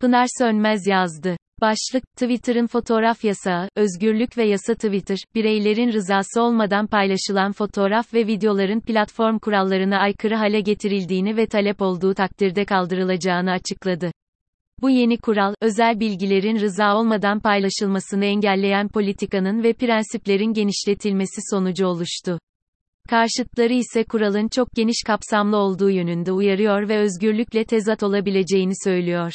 Pınar Sönmez yazdı. Başlık, Twitter'ın fotoğraf yasağı, özgürlük ve yasa Twitter, bireylerin rızası olmadan paylaşılan fotoğraf ve videoların platform kurallarına aykırı hale getirildiğini ve talep olduğu takdirde kaldırılacağını açıkladı. Bu yeni kural, özel bilgilerin rıza olmadan paylaşılmasını engelleyen politikanın ve prensiplerin genişletilmesi sonucu oluştu. Karşıtları ise kuralın çok geniş kapsamlı olduğu yönünde uyarıyor ve özgürlükle tezat olabileceğini söylüyor.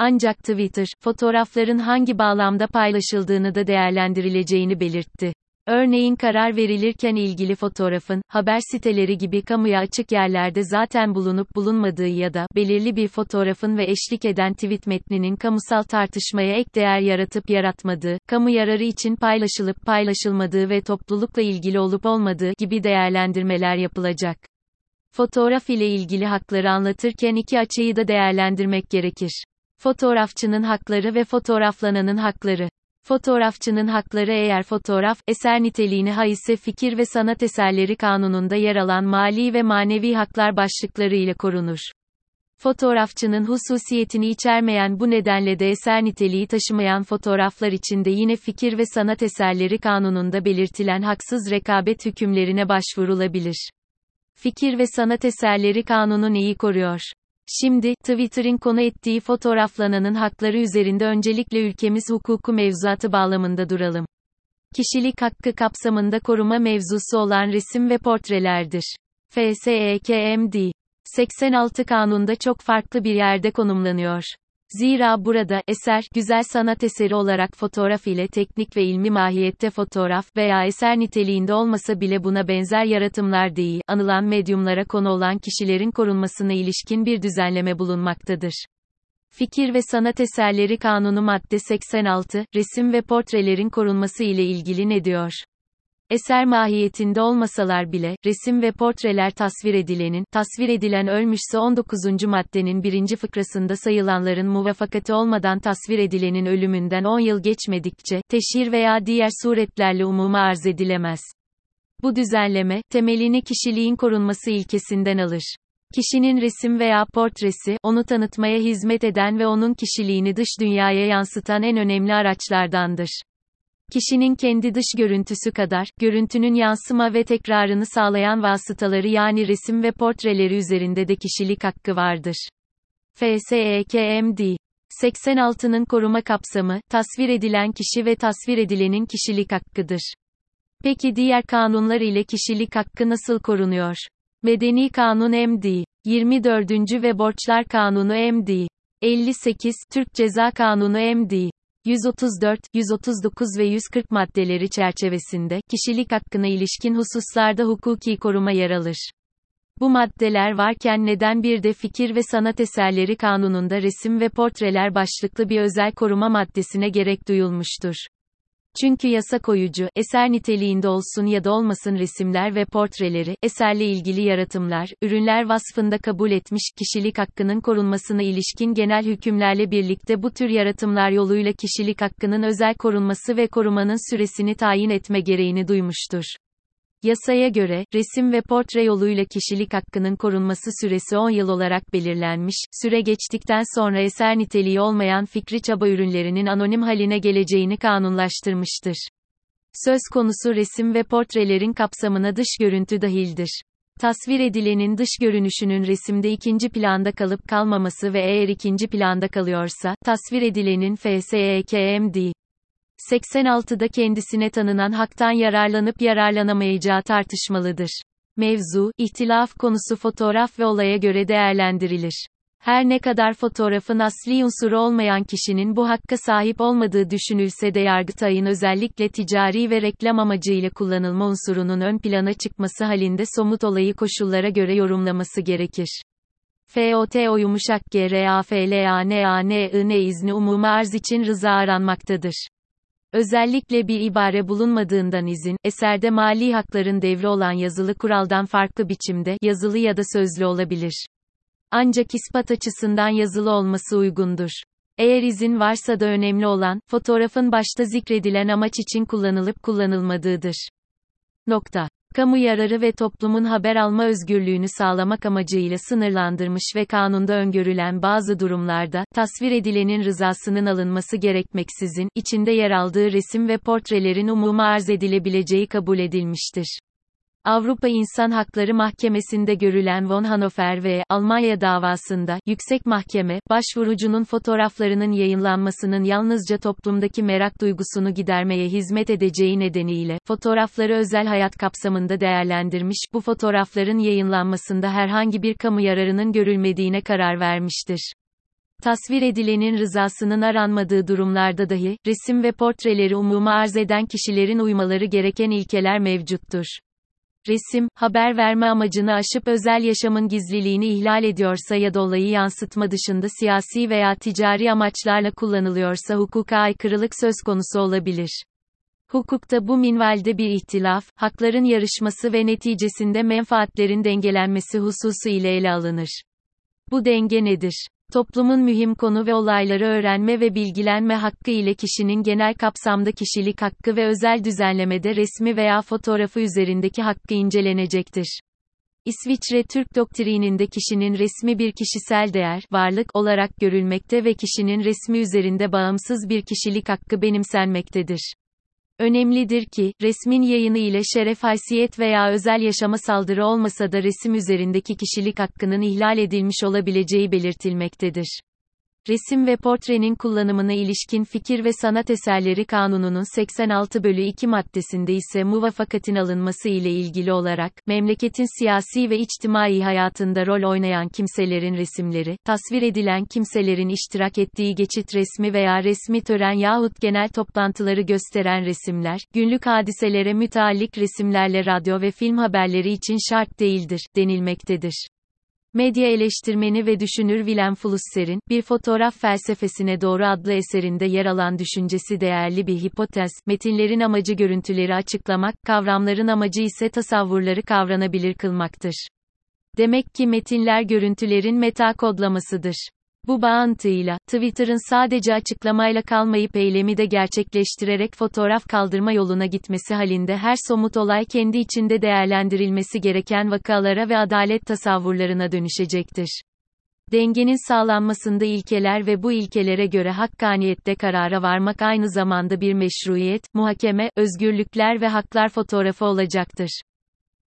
Ancak Twitter, fotoğrafların hangi bağlamda paylaşıldığını da değerlendirileceğini belirtti. Örneğin karar verilirken ilgili fotoğrafın, haber siteleri gibi kamuya açık yerlerde zaten bulunup bulunmadığı ya da, belirli bir fotoğrafın ve eşlik eden tweet metninin kamusal tartışmaya ek değer yaratıp yaratmadığı, kamu yararı için paylaşılıp paylaşılmadığı ve toplulukla ilgili olup olmadığı gibi değerlendirmeler yapılacak. Fotoğraf ile ilgili hakları anlatırken iki açıyı da değerlendirmek gerekir. Fotoğrafçının hakları ve fotoğraflananın hakları. Fotoğrafçının hakları eğer fotoğraf, eser niteliğini ha ise fikir ve sanat eserleri kanununda yer alan mali ve manevi haklar başlıkları ile korunur. Fotoğrafçının hususiyetini içermeyen bu nedenle de eser niteliği taşımayan fotoğraflar için de yine fikir ve sanat eserleri kanununda belirtilen haksız rekabet hükümlerine başvurulabilir. Fikir ve sanat eserleri kanunu neyi koruyor? Şimdi, Twitter'in konu ettiği fotoğraflananın hakları üzerinde öncelikle ülkemiz hukuku mevzuatı bağlamında duralım. Kişilik hakkı kapsamında koruma mevzusu olan resim ve portrelerdir. FSEKMD 86 kanunda çok farklı bir yerde konumlanıyor. Zira burada, eser, güzel sanat eseri olarak fotoğraf ile teknik ve ilmi mahiyette fotoğraf veya eser niteliğinde olmasa bile buna benzer yaratımlar değil, anılan medyumlara konu olan kişilerin korunmasına ilişkin bir düzenleme bulunmaktadır. Fikir ve Sanat Eserleri Kanunu madde 86, resim ve portrelerin korunması ile ilgili ne diyor? Eser mahiyetinde olmasalar bile, resim ve portreler tasvir edilenin, tasvir edilen ölmüşse 19. maddenin birinci fıkrasında sayılanların muvafakati olmadan tasvir edilenin ölümünden 10 yıl geçmedikçe, teşhir veya diğer suretlerle umuma arz edilemez. Bu düzenleme, temelini kişiliğin korunması ilkesinden alır. Kişinin resim veya portresi, onu tanıtmaya hizmet eden ve onun kişiliğini dış dünyaya yansıtan en önemli araçlardandır. Kişinin kendi dış görüntüsü kadar, görüntünün yansıma ve tekrarını sağlayan vasıtaları yani resim ve portreleri üzerinde de kişilik hakkı vardır. FSEKMD 86'nın koruma kapsamı, tasvir edilen kişi ve tasvir edilenin kişilik hakkıdır. Peki diğer kanunlar ile kişilik hakkı nasıl korunuyor? Medeni Kanun MD 24. ve Borçlar Kanunu MD 58 Türk Ceza Kanunu MD 134, 139 ve 140 maddeleri çerçevesinde, kişilik hakkına ilişkin hususlarda hukuki koruma yer alır. Bu maddeler varken neden bir de fikir ve sanat eserleri kanununda resim ve portreler başlıklı bir özel koruma maddesine gerek duyulmuştur? Çünkü yasa koyucu, eser niteliğinde olsun ya da olmasın resimler ve portreleri, eserle ilgili yaratımlar, ürünler vasfında kabul etmiş, kişilik hakkının korunmasına ilişkin genel hükümlerle birlikte bu tür yaratımlar yoluyla kişilik hakkının özel korunması ve korumanın süresini tayin etme gereğini duymuştur. Yasaya göre, resim ve portre yoluyla kişilik hakkının korunması süresi 10 yıl olarak belirlenmiş, süre geçtikten sonra eser niteliği olmayan fikri çaba ürünlerinin anonim haline geleceğini kanunlaştırmıştır. Söz konusu resim ve portrelerin kapsamına dış görüntü dahildir. Tasvir edilenin dış görünüşünün resimde ikinci planda kalıp kalmaması ve eğer ikinci planda kalıyorsa, tasvir edilenin FSEKMD 86'da kendisine tanınan haktan yararlanıp yararlanamayacağı tartışmalıdır. Mevzu, ihtilaf konusu fotoğraf ve olaya göre değerlendirilir. Her ne kadar fotoğrafın asli unsuru olmayan kişinin bu hakka sahip olmadığı düşünülse de Yargıtay'ın özellikle ticari ve reklam amacıyla kullanılma unsurunun ön plana çıkması halinde somut olayı koşullara göre yorumlaması gerekir. FOT o yumuşak G R izni umuma arz için rıza aranmaktadır. Özellikle bir ibare bulunmadığından izin, eserde mali hakların devri olan yazılı kuraldan farklı biçimde, yazılı ya da sözlü olabilir. Ancak ispat açısından yazılı olması uygundur. Eğer izin varsa da önemli olan, fotoğrafın başta zikredilen amaç için kullanılıp kullanılmadığıdır. Nokta. Kamu yararı ve toplumun haber alma özgürlüğünü sağlamak amacıyla sınırlandırmış ve kanunda öngörülen bazı durumlarda, tasvir edilenin rızasının alınması gerekmeksizin, içinde yer aldığı resim ve portrelerin umuma arz edilebileceği kabul edilmiştir. Avrupa İnsan Hakları Mahkemesi'nde görülen von Hannover ve Almanya davasında, yüksek mahkeme, başvurucunun fotoğraflarının yayınlanmasının yalnızca toplumdaki merak duygusunu gidermeye hizmet edeceği nedeniyle, fotoğrafları özel hayat kapsamında değerlendirmiş, bu fotoğrafların yayınlanmasında herhangi bir kamu yararının görülmediğine karar vermiştir. Tasvir edilenin rızasının aranmadığı durumlarda dahi, resim ve portreleri umuma arz eden kişilerin uymaları gereken ilkeler mevcuttur. Resim, haber verme amacını aşıp özel yaşamın gizliliğini ihlal ediyorsa ya da olayı yansıtma dışında siyasi veya ticari amaçlarla kullanılıyorsa hukuka aykırılık söz konusu olabilir. Hukukta bu minvalde bir ihtilaf, hakların yarışması ve neticesinde menfaatlerin dengelenmesi hususu ile ele alınır. Bu denge nedir? Toplumun mühim konu ve olayları öğrenme ve bilgilenme hakkı ile kişinin genel kapsamda kişilik hakkı ve özel düzenlemede resmi veya fotoğrafı üzerindeki hakkı incelenecektir. İsviçre Türk doktrininde kişinin resmi bir kişisel değer, varlık olarak görülmekte ve kişinin resmi üzerinde bağımsız bir kişilik hakkı benimsenmektedir. Önemlidir ki, resmin yayını ile şeref haysiyet veya özel yaşama saldırı olmasa da resim üzerindeki kişilik hakkının ihlal edilmiş olabileceği belirtilmektedir. Resim ve portrenin kullanımına ilişkin Fikir ve Sanat Eserleri Kanunu'nun 86 bölü 2 maddesinde ise muvafakatin alınması ile ilgili olarak, memleketin siyasi ve içtimai hayatında rol oynayan kimselerin resimleri, tasvir edilen kimselerin iştirak ettiği geçit resmi veya resmi tören yahut genel toplantıları gösteren resimler, günlük hadiselere müteallik resimlerle radyo ve film haberleri için şart değildir, denilmektedir. Medya eleştirmeni ve düşünür Willem Flusser'in, Bir Fotoğraf Felsefesine Doğru adlı eserinde yer alan düşüncesi değerli bir hipotez, metinlerin amacı görüntüleri açıklamak, kavramların amacı ise tasavvurları kavranabilir kılmaktır. Demek ki metinler görüntülerin meta kodlamasıdır. Bu bağıntıyla, Twitter'ın sadece açıklamayla kalmayıp eylemi de gerçekleştirerek fotoğraf kaldırma yoluna gitmesi halinde her somut olay kendi içinde değerlendirilmesi gereken vakalara ve adalet tasavvurlarına dönüşecektir. Dengenin sağlanmasında ilkeler ve bu ilkelere göre hakkaniyette karara varmak aynı zamanda bir meşruiyet, muhakeme, özgürlükler ve haklar fotoğrafı olacaktır.